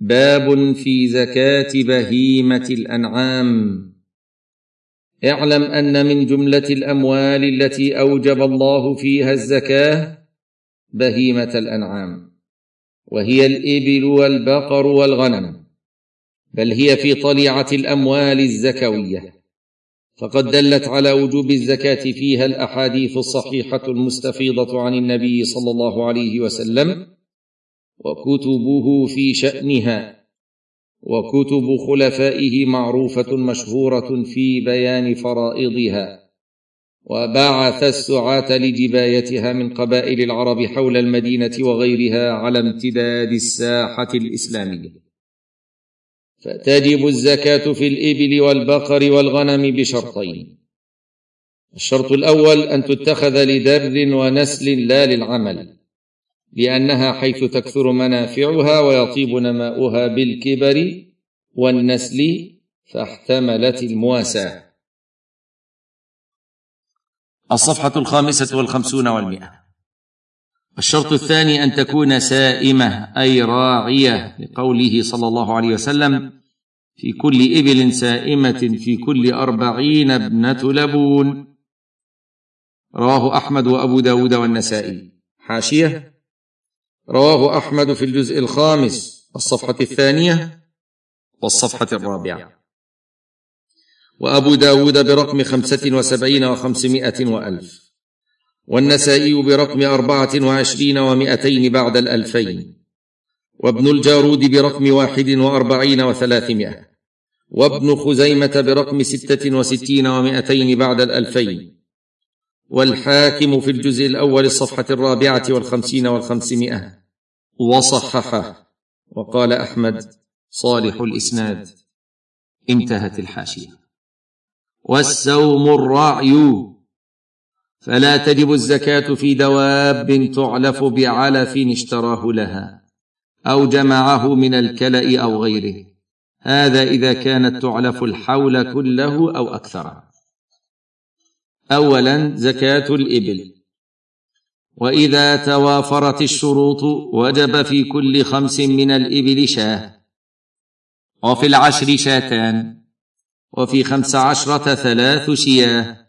باب في زكاة بهيمة الأنعام. اعلم أن من جملة الأموال التي أوجب الله فيها الزكاة بهيمة الأنعام وهي الإبل والبقر والغنم بل هي في طليعة الأموال الزكوية. فقد دلت على وجوب الزكاة فيها الأحاديث الصحيحة المستفيضة عن النبي صلى الله عليه وسلم وكتبه في شأنها. وكتب خلفائه معروفة مشهورة في بيان فرائضها. وبعث السعاة لجبايتها من قبائل العرب حول المدينة وغيرها على امتداد الساحة الإسلامية. فتجب الزكاة في الإبل والبقر والغنم بشرطين. الشرط الأول أن تتخذ لدر ونسل لا للعمل. لأنها حيث تكثر منافعها ويطيب نماؤها بالكبر والنسل فاحتملت المواساة. الصفحة الخامسة والخمسون والمئة. الشرط الثاني أن تكون سائمة أي راعية لقوله صلى الله عليه وسلم في كل إبل سائمة في كل أربعين ابنة لبون. رواه أحمد وأبو داود والنسائي. حاشية. رواه أحمد في الجزء الخامس الصفحة الثانية والصفحة الرابعة. وأبو داود برقم خمسة وسبعين وخمسمائة وألف والنسائي برقم أربعة وعشرين ومائتين بعد الألفين وابن الجارود برقم واحد وأربعين وثلاثمائة وابن خزيمة برقم ستة وستين ومائتين بعد الألفين. والحاكم في الجزء الأول الصفحة الرابعة والخمسين والخمسمائة. وصححه وقال أحمد صالح الإسناد. انتهت الحاشية. والسوم الرعي. فلا تجب الزكاة في دواب تعلف بعلف اشتراه لها أو جمعه من الكلأ أو غيره. هذا إذا كانت تعلف الحول كله أو أكثر. اولا زكاة الإبل. وإذا توافرت الشروط وجب في كل خمس من الإبل شاة. وفي العشر شاتان وفي خمس عشرة ثلاث شياه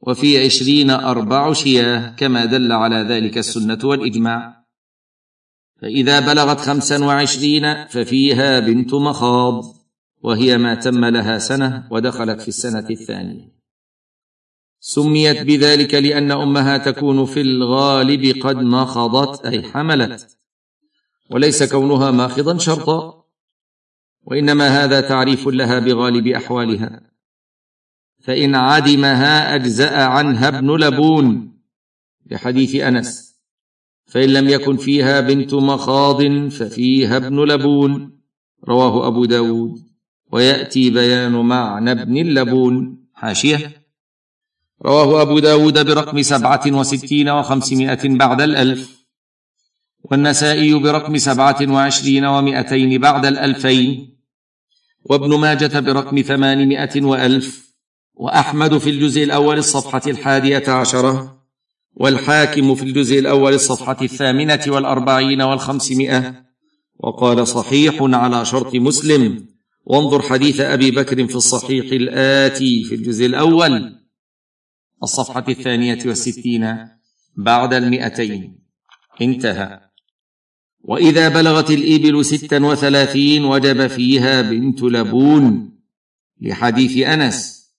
وفي عشرين أربع شياه كما دل على ذلك السنة والإجماع. فإذا بلغت خمسا وعشرين ففيها بنت مخاض وهي ما تم لها سنة ودخلت في السنة الثانية. سميت بذلك لأن أمها تكون في الغالب قد مخضت أي حملت. وليس كونها ماخضا شرطا وإنما هذا تعريف لها بغالب أحوالها. فإن عدمها أجزأ عنها ابن لبون لحديث أنس. فإن لم يكن فيها بنت مخاض ففيها ابن لبون رواه أبو داود. ويأتي بيان معنى ابن اللبون. حاشية. رواه أبو داود برقم سبعة وستين وخمسمائة بعد الألف والنسائي برقم سبعة وعشرين ومائتين بعد الألفين وابن ماجة برقم ثمانمائة وألف وأحمد في الجزء الأول الصفحة الحادية عشرة والحاكم في الجزء الأول الصفحة الثامنة والأربعين والخمسمائة وقال صحيح على شرط مسلم. وانظر حديث أبي بكر في الصحيح الآتي في الجزء الأول. الصفحة الثانية والستين بعد المئتين. انتهى. وإذا بلغت الإبل ستا وثلاثين وجب فيها بنت لبون لحديث أنس.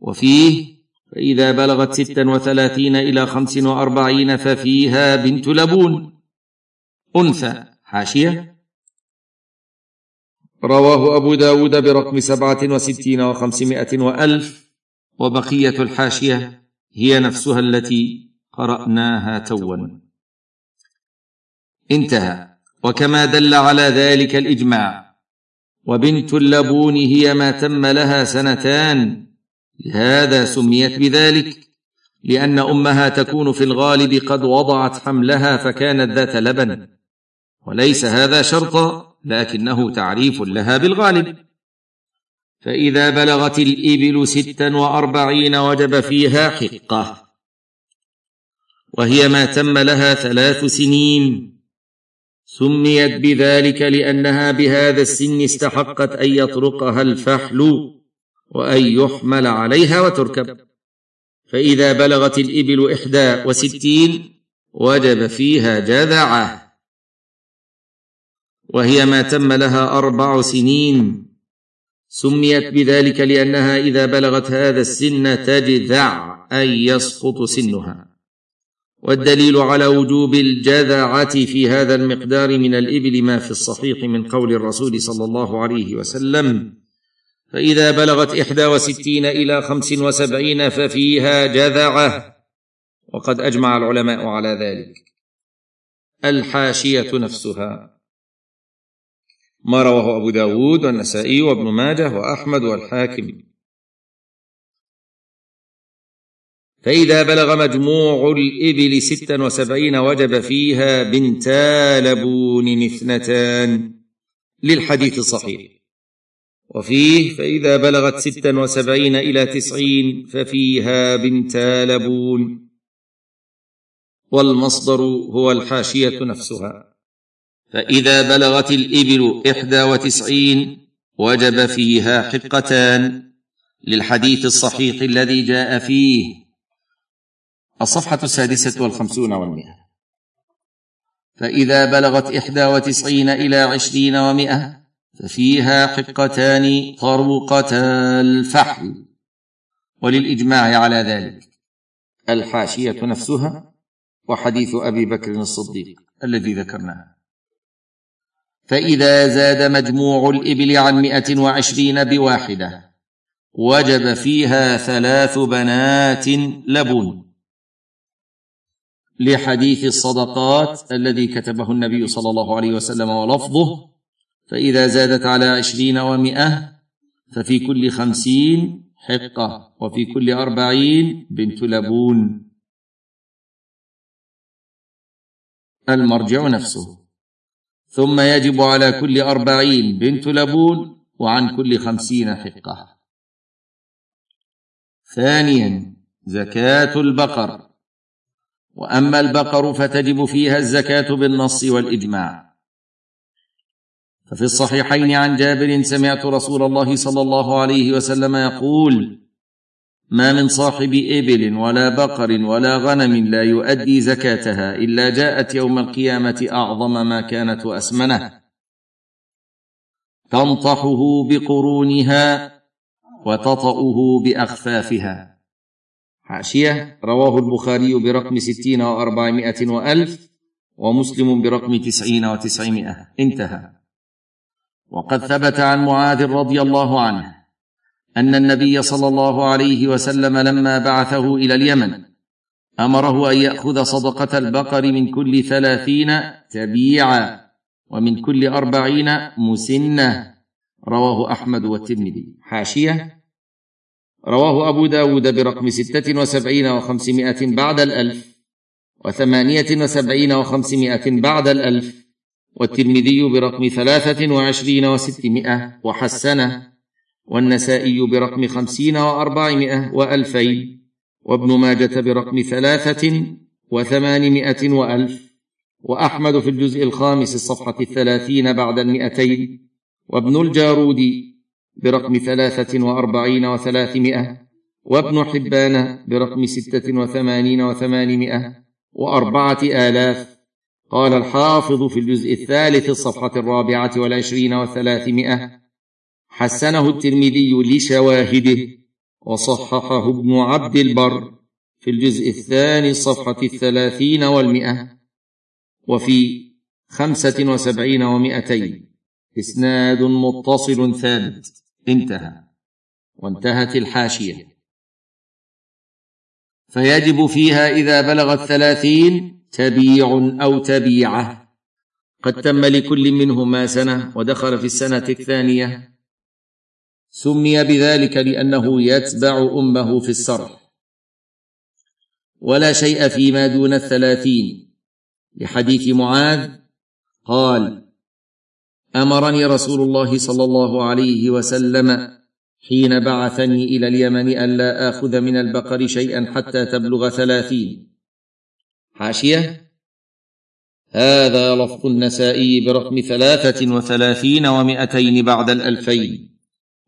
وفيه فإذا بلغت ستا وثلاثين إلى خمس وأربعين ففيها بنت لبون. أنثى. حاشية. رواه أبو داود برقم سبعة وستين وخمسمائة وألف. وبقية الحاشية. هي نفسها التي قرأناها توا. انتهى. وكما دل على ذلك الإجماع. وبنت اللبون هي ما تم لها سنتان. لهذا سميت بذلك. لأن أمها تكون في الغالب قد وضعت حملها فكانت ذات لبن. وليس هذا شرطا لكنه تعريف لها بالغالب. فإذا بلغت الإبل ستا وأربعين وجب فيها حقة. وهي ما تم لها ثلاث سنين. سميت بذلك لأنها بهذا السن استحقت أن يطرقها الفحل وأن يحمل عليها وتركب. فإذا بلغت الإبل إحدى وستين وجب فيها جذعة. وهي ما تم لها أربع سنين. سميت بذلك لأنها إذا بلغت هذا السن تجذع اي يسقط سنها. والدليل على وجوب الجذعة في هذا المقدار من الإبل ما في الصحيح من قول الرسول صلى الله عليه وسلم فإذا بلغت إحدى وستين إلى خمس وسبعين ففيها جذعة وقد أجمع العلماء على ذلك. الحاشية نفسها. ما رواه أبو داود والنسائي وابن ماجه وأحمد والحاكم. فإذا بلغ مجموع الإبل ستا وسبعين وجب فيها بنتا لبون اثنتان للحديث الصحيح. وفيه فإذا بلغت ستا وسبعين إلى تسعين ففيها بنتا لبون. والمصدر هو الحاشية نفسها. فإذا بلغت الإبل إحدى وتسعين وجب فيها حقتان. للحديث الصحيح الذي جاء فيه. الصفحة السادسة والخمسون والمئة. فإذا بلغت إحدى وتسعين إلى عشرين ومئة ففيها حقتان طروقتا الفحل. وللإجماع على ذلك. الحاشية نفسها وحديث أبي بكر الصديق. الذي ذكرناه. فإذا زاد مجموع الإبل عن مئة وعشرين بواحدة وجب فيها ثلاث بنات لبون. لحديث الصدقات الذي كتبه النبي صلى الله عليه وسلم ولفظه فإذا زادت على عشرين ومئة ففي كل خمسين حقة وفي كل أربعين بنت لبون. المرجع نفسه. ثم يجب على كل أربعين بنت لبون وعن كل خمسين حقة. ثانيا زكاة البقر. وأما البقر فتجب فيها الزكاة بالنص والإجماع. ففي الصحيحين عن جابر سمعت رسول الله صلى الله عليه وسلم يقول ما من صاحب إبل ولا بقر ولا غنم لا يؤدي زكاتها إلا جاءت يوم القيامة أعظم ما كانت واسمنه تنطحه بقرونها وتطأه بأخفافها. حاشية رواه البخاري برقم ستين وأربعمائة وألف ومسلم برقم تسعين وتسعمائة. انتهى. وقد ثبت عن معاذ رضي الله عنه أن النبي صلى الله عليه وسلم لما بعثه إلى اليمن أمره أن يأخذ صدقة البقر من كل ثلاثين تبيعا ومن كل أربعين مسنة. رواه أحمد والترمذي. حاشية. رواه أبو داود برقم ستة وسبعين وخمسمائة بعد الألف وثمانية وسبعين وخمسمائة بعد الألف والترمذي برقم ثلاثة وعشرين وستمائة وحسنة. والنسائي برقم خمسين وأربعمائة وألفين وابن ماجة برقم ثلاثة وثمانمائة وألف وأحمد في الجزء الخامس الصفحة الثلاثين بعد المئتين وابن الجارودي برقم ثلاثة وأربعين وثلاثمائة وابن حبان برقم ستة وثمانين وثمانمائة وأربعة آلاف. قال الحافظ في الجزء الثالث الصفحة الرابعة والعشرين وثلاثمائة. حسنه الترمذي لشواهده وصححه ابن عبد البر في الجزء الثاني الصفحة الثلاثين والمئة وفي خمسة وسبعين ومئتين. إسناد متصل ثابت. انتهى. وانتهت الحاشية. فيجب فيها إذا بلغت ثلاثين تبيع أو تبيعة. قد تم لكل منهما سنة ودخل في السنة الثانية سمي بذلك لأنه يتبع امه في السرح ولا شيء فيما دون الثلاثين. لحديث معاذ قال امرني رسول الله صلى الله عليه وسلم حين بعثني إلى اليمن الا اخذ من البقر شيئا حتى تبلغ ثلاثين. حاشيه هذا لفظ النسائي برقم ثلاثة وثلاثين ومائتين بعد الالفين.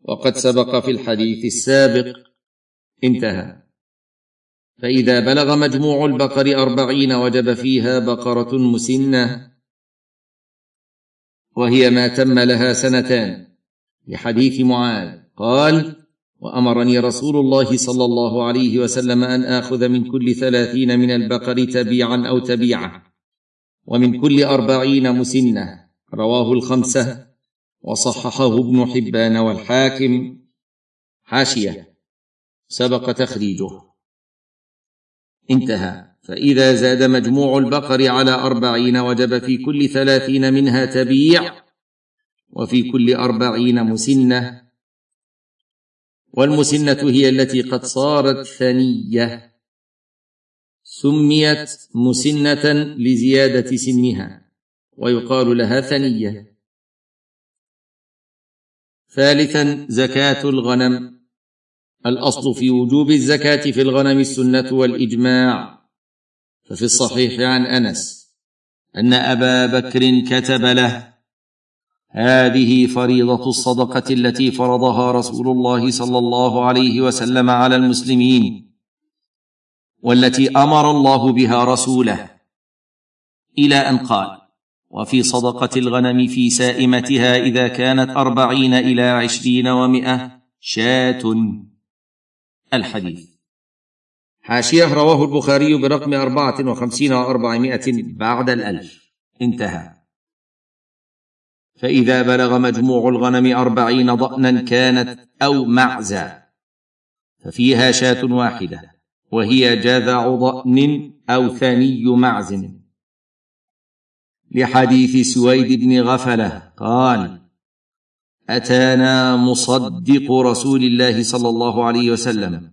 وقد سبق في الحديث السابق. انتهى. فإذا بلغ مجموع البقر أربعين وجب فيها بقرة مسنة وهي ما تم لها سنتان. لحديث معاذ قال وأمرني رسول الله صلى الله عليه وسلم أن آخذ من كل ثلاثين من البقر تبيعا أو تبيعة ومن كل أربعين مسنة. رواه الخمسة. وصححه ابن حبان والحاكم. حاشية. سبق تخريجه. انتهى. فإذا زاد مجموع البقر على أربعين وجب في كل ثلاثين منها تبيع وفي كل أربعين مسنة. والمسنة هي التي قد صارت ثنية. سميت مسنة لزيادة سنها. ويقال لها ثنية. ثالثا زكاة الغنم. الأصل في وجوب الزكاة في الغنم السنة والإجماع. ففي الصحيح عن أنس أن أبا بكر كتب له هذه فريضة الصدقة التي فرضها رسول الله صلى الله عليه وسلم على المسلمين والتي أمر الله بها رسوله. إلى أن قال وفي صدقة الغنم في سائمتها إذا كانت أربعين إلى عشرين ومائه شاة. الحديث. حاشية رواه البخاري برقم أربعة وخمسين واربعمائه بعد الألف. انتهى. فإذا بلغ مجموع الغنم أربعين ضأنا كانت أو معزا ففيها شاة واحدة وهي جذع ضأن أو ثني معز لحديث سويد بن غفلة قال أتانا مصدق رسول الله صلى الله عليه وسلم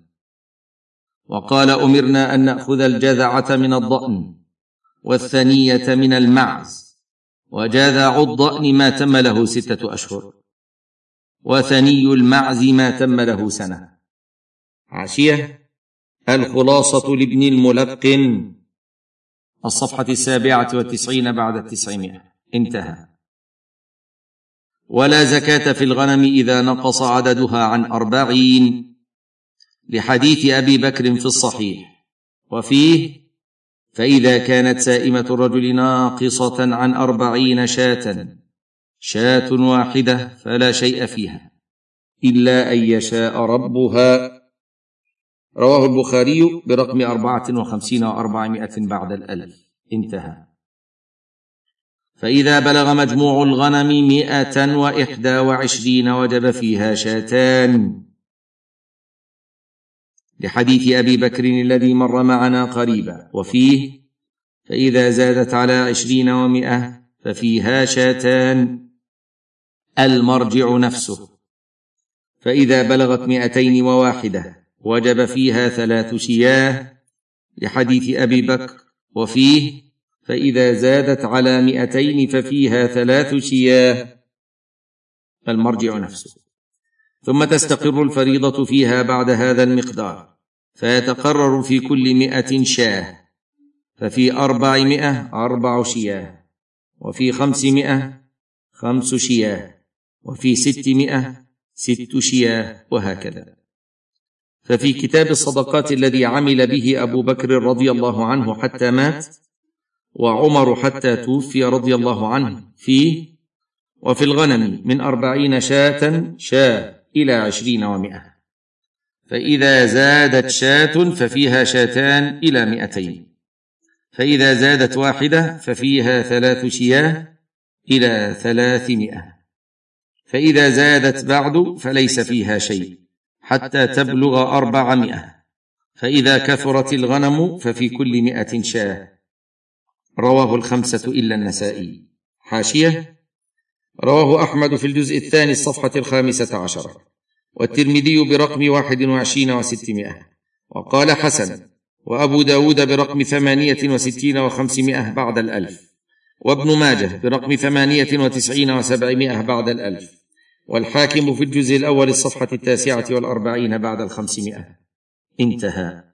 وقال أمرنا أن نأخذ الجذعة من الضأن والثنية من المعز وجاذع الضأن ما تم له ستة أشهر وثني المعز ما تم له سنة. عاشية الخلاصة لابن الملقن. الصفحة السابعة والتسعين بعد التسعمائة. انتهى. ولا زكاة في الغنم إذا نقص عددها عن أربعين لحديث أبي بكر في الصحيح. وفيه فإذا كانت سائمة الرجل ناقصة عن أربعين شاة شاة واحدة فلا شيء فيها إلا أن يشاء ربها رواه البخاري برقم أربعة وخمسين وأربعمائة بعد الألف. انتهى. فإذا بلغ مجموع الغنم مئة وإحدى وعشرين وجب فيها شاتان. لحديث أبي بكر الذي مر معنا قريبا. وفيه فإذا زادت على عشرين ومائه ففيها شاتان. المرجع نفسه. فإذا بلغت مائتين وواحدة وجب فيها ثلاث شياه لحديث أبي بكر وفيه فإذا زادت على مائتين ففيها ثلاث شياه. المرجع نفسه. ثم تستقر الفريضة فيها بعد هذا المقدار فيتقرر في كل مائة شاه ففي أربعمائة أربع شياه وفي خمسمائة خمس شياه وفي ستمائة ست شياه وهكذا. ففي كتاب الصدقات الذي عمل به أبو بكر رضي الله عنه حتى مات وعمر حتى توفي رضي الله عنه فيه وفي الغنم من أربعين شاة شاة إلى عشرين ومائة. فإذا زادت شاة ففيها شاتان إلى مئتين فإذا زادت واحدة ففيها ثلاث شياه إلى ثلاثمائة. فإذا زادت بعد فليس فيها شيء. حتى تبلغ أربعمائة. فإذا كثرت الغنم ففي كل مئة شاة. رواه الخمسة إلا النسائي. حاشية. رواه أحمد في الجزء الثاني الصفحة الخامسة عشرة. والترمذي برقم واحد وعشرين وستمائة. وقال حسن. وأبو داود برقم ثمانية وستين وخمسمائة بعد الألف. وابن ماجه برقم ثمانية وتسعين وسبعمائة بعد الألف. والحاكم في الجزء الأول الصفحة التاسعة والأربعين بعد الخمسمائة. انتهى.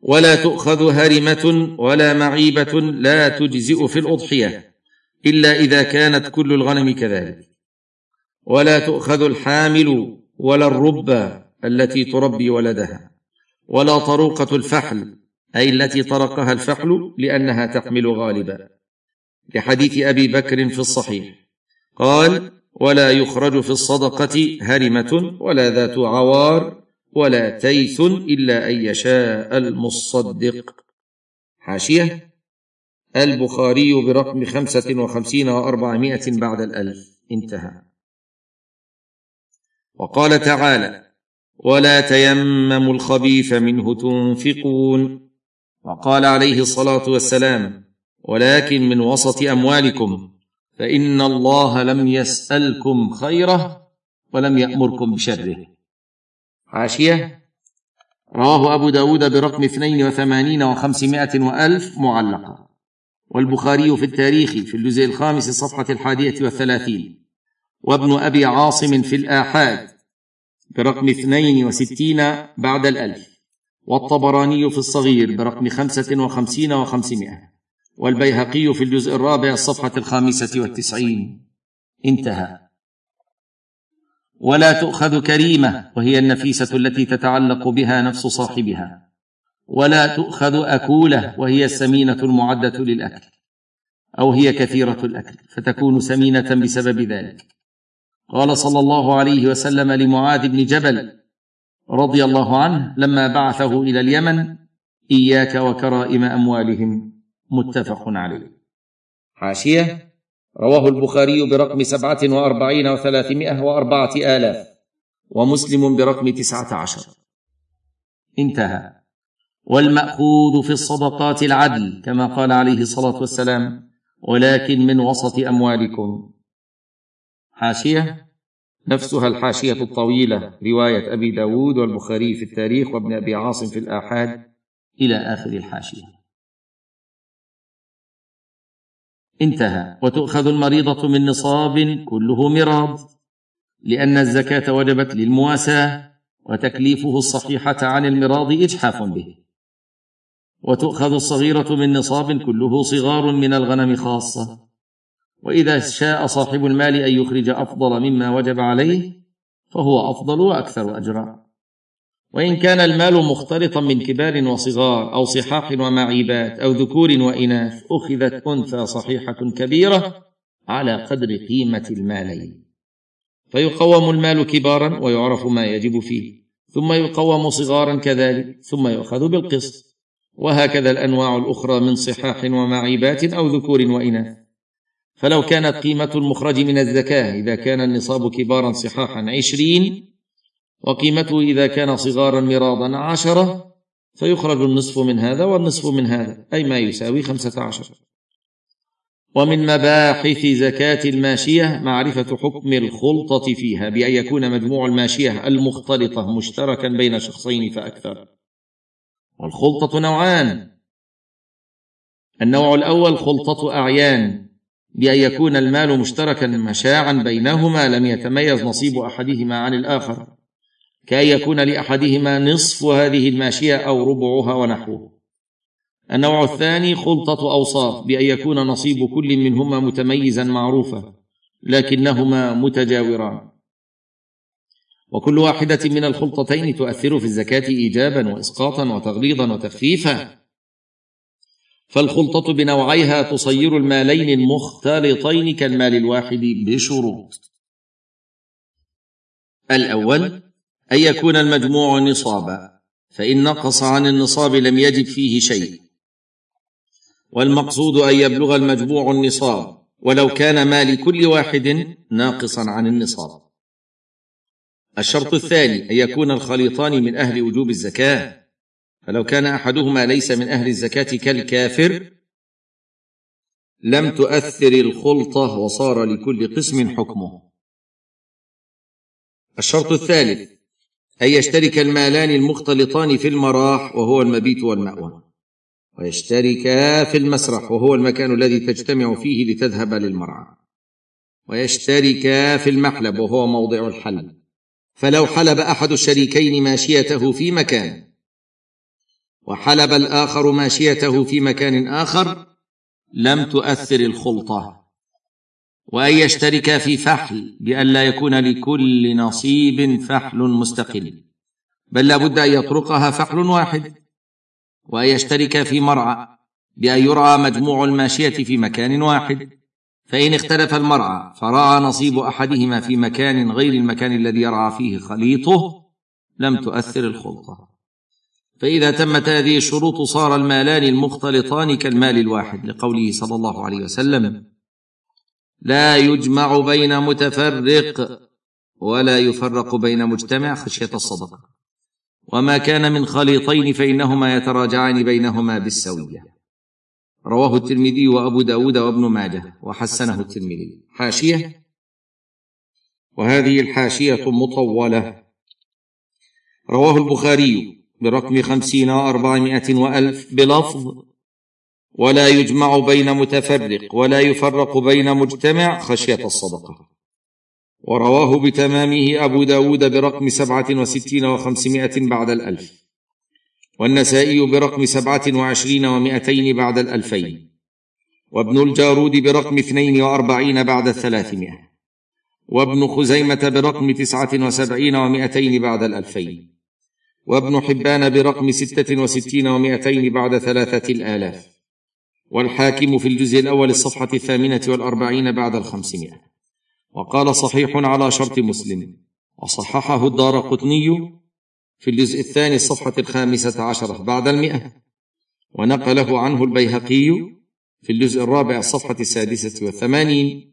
ولا تؤخذ هرمة ولا معيبة لا تجزئ في الأضحية إلا إذا كانت كل الغنم كذلك. ولا تؤخذ الحامل ولا الربه التي تربي ولدها ولا طروقة الفحل أي التي طرقها الفحل لأنها تحمل غالبا. لحديث أبي بكر في الصحيح. قال ولا يخرج في الصدقة هرمة ولا ذات عوار ولا تيث إلا أن يشاء المصدق. حاشية. البخاري برقم خمسة وخمسين وأربعمائة بعد الألف. انتهى. وقال تعالى ولا تيمموا الخبيث منه تنفقون. وقال عليه الصلاة والسلام ولكن من وسط أموالكم فإن الله لم يسألكم خيره ولم يأمركم بشره. حاشيه رواه أبو داود برقم اثنين وثمانين وخمسمائة وألف معلقة. والبخاري في التاريخ في الجزء الخامس صفحة الحادية والثلاثين. وابن أبي عاصم في الآحاد برقم اثنين وستين بعد الألف. والطبراني في الصغير برقم خمسة وخمسين وخمسمائة. والبيهقي في الجزء الرابع الصفحة الخامسة والتسعين. انتهى. ولا تؤخذ كريمة وهي النفيسة التي تتعلق بها نفس صاحبها. ولا تؤخذ أكولة وهي السمينة المعدة للأكل. أو هي كثيرة الأكل فتكون سمينة بسبب ذلك. قال صلى الله عليه وسلم لمعاذ بن جبل رضي الله عنه لما بعثه إلى اليمن إياك وكرائم أموالهم. متفق عليه. حاشية. رواه البخاري برقم سبعة وأربعين وثلاثمائة وأربعة آلاف ومسلم برقم تسعة عشر. انتهى. والمأخوذ في الصدقات العدل كما قال عليه الصلاة والسلام ولكن من وسط أموالكم. حاشية. نفسها الحاشية الطويلة رواية أبي داود والبخاري في التاريخ وابن أبي عاصم في الآحاد إلى آخر الحاشية. انتهى. وتؤخذ المريضة من نصاب كله مراد لأن الزكاة وجبت للمواساة وتكليفه الصحيحة عن المراض إجحاف به. وتؤخذ الصغيرة من نصاب كله صغار من الغنم خاصة. وإذا شاء صاحب المال أن يخرج أفضل مما وجب عليه فهو أفضل وأكثر أجرا. وإن كان المال مختلطا من كبار وصغار أو صحاح ومعيبات أو ذكور وإناث أخذت أنثى صحيحة كبيرة على قدر قيمة المالين. فيقوم المال كبارا ويعرف ما يجب فيه ثم يقوم صغارا كذلك ثم يؤخذ بالقسط. وهكذا الأنواع الأخرى من صحاح ومعيبات أو ذكور وإناث. فلو كانت قيمة المخرج من الزكاة إذا كان النصاب كبارا صحاحا عشرين وقيمته إذا كان صغارا مراضا عشرة فيخرج النصف من هذا والنصف من هذا أي ما يساوي خمسة عشر. ومن مباحث زكاة الماشية معرفة حكم الخلطة فيها بأن يكون مجموع الماشية المختلطة مشتركا بين شخصين فأكثر. والخلطة نوعان. النوع الأول خلطة أعيان بأن يكون المال مشتركا مشاعا بينهما لم يتميز نصيب أحدهما عن الآخر. كأن يكون لأحدهما نصف هذه الماشية أو ربعها ونحوه. النوع الثاني خلطة أوصاف بأن يكون نصيب كل منهما متميزا معروفا لكنهما متجاوران. وكل واحدة من الخلطتين تؤثر في الزكاة إيجابا وإسقاطا وتغليظا وتخفيفا. فالخلطة بنوعيها تصير المالين المختلطين كالمال الواحد بشروط. الأول أن يكون المجموع نصابا فإن نقص عن النصاب لم يجب فيه شيء. والمقصود أن يبلغ المجموع النصاب ولو كان مال كل واحد ناقصا عن النصاب. الشرط الثاني أن يكون الخليطان من أهل وجوب الزكاة. فلو كان أحدهما ليس من أهل الزكاة كالكافر لم تؤثر الخلطة وصار لكل قسم حكمه. الشرط الثالث ان يشترك المالان المختلطان في المراح وهو المبيت والمأوى. ويشتركا في المسرح وهو المكان الذي تجتمع فيه لتذهب للمرعى. ويشتركا في المحلب وهو موضع الحلب فلو حلب أحد الشريكين ماشيته في مكان وحلب الآخر ماشيته في مكان آخر لم تؤثر الخلطة. وأن يشترك في فحل. بأن لا يكون لكل نصيب فحل مستقل. بل لا بد أن يطرقها فحل واحد. وأن يشترك في مرعى بأن يرعى مجموع الماشية في مكان واحد. فإن اختلف المرعى فرعى نصيب أحدهما في مكان غير المكان الذي يرعى فيه خليطه لم تؤثر الخلطة. فإذا تمت هذه الشروط صار المالان المختلطان كالمال الواحد لقوله صلى الله عليه وسلم لا يجمع بين متفرق ولا يفرق بين مجتمع خشية الصدقه وما كان من خليطين فإنهما يتراجعان بينهما بالسوية. رواه الترمذي وأبو داود وابن ماجه وحسنه الترمذي. حاشية؟ وهذه الحاشية مطولة. رواه البخاري برقم خمسين وأربعمائة وألف بلفظ ولا يجمع بين متفرق ولا يفرق بين مجتمع خشية الصدقة. ورواه بتمامه أبو داود برقم سبعة وستين وخمسمائة بعد الألف والنسائي برقم سبعة وعشرين ومائتين بعد الألفين وابن الجارود برقم اثنين وأربعين بعد الثلاثمائة وابن خزيمة برقم تسعة وسبعين ومائتين بعد الألفين وابن حبان برقم ستة وستين ومائتين بعد ثلاثة الآلاف. والحاكم في الجزء الأول الصفحة الثامنة والأربعين بعد الخمسمائة. وقال صحيح على شرط مسلم وصححه الدار قطني في الجزء الثاني الصفحة الخامسة عشرة بعد المئة. ونقله عنه البيهقي في الجزء الرابع الصفحة السادسة والثمانين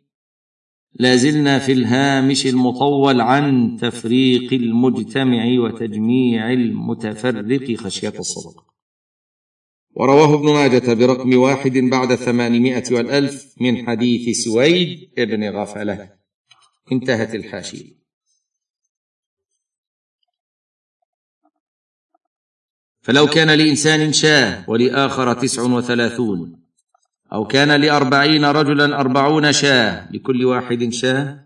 لا زلنا في الهامش المطول عن تفريق المجتمع وتجميع المتفرق خشية الصدقة ورواه ابن ماجة برقم واحد بعد الثمانمائة والألف من حديث سويد ابن غفلة. انتهت الحاشية. فلو كان لإنسان شاة ولآخر تسع وثلاثون أو كان لأربعين رجلا أربعون شاة لكل واحد شاة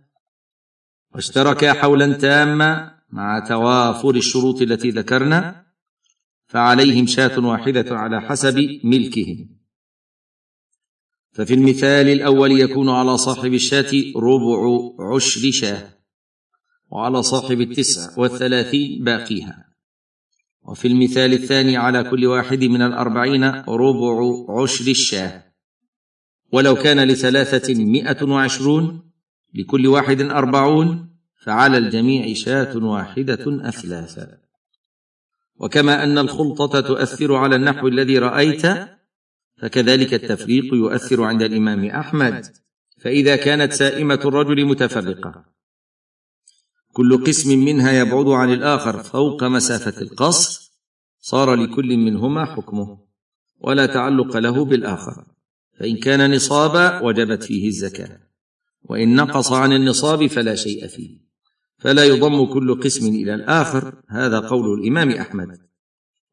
واشتركا حولا تاما مع توافر الشروط التي ذكرنا فعليهم شاة واحدة على حسب ملكهم. ففي المثال الأول يكون على صاحب الشاة ربع عشر شاة وعلى صاحب التسع والثلاثين باقيها. وفي المثال الثاني على كل واحد من الأربعين ربع عشر الشاة. ولو كان لثلاثة مئة وعشرون لكل واحد أربعون فعلى الجميع شاة واحدة أثلاثا. وكما أن الخلطة تؤثر على النحو الذي رأيت فكذلك التفريق يؤثر عند الإمام أحمد فإذا كانت سائمة الرجل متفرقة. كل قسم منها يبعد عن الآخر فوق مسافة القصر صار لكل منهما حكمه ولا تعلق له بالآخر. فإن كان نصابا وجبت فيه الزكاة. وإن نقص عن النصاب فلا شيء فيه. فلا يضم كل قسم إلى الآخر. هذا قول الإمام أحمد.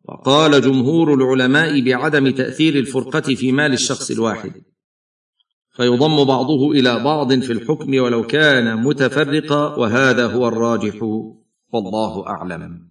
وقال جمهور العلماء بعدم تأثير الفرقة في مال الشخص الواحد. فيضم بعضه إلى بعض في الحكم ولو كان متفرقا وهذا هو الراجح. والله أعلم.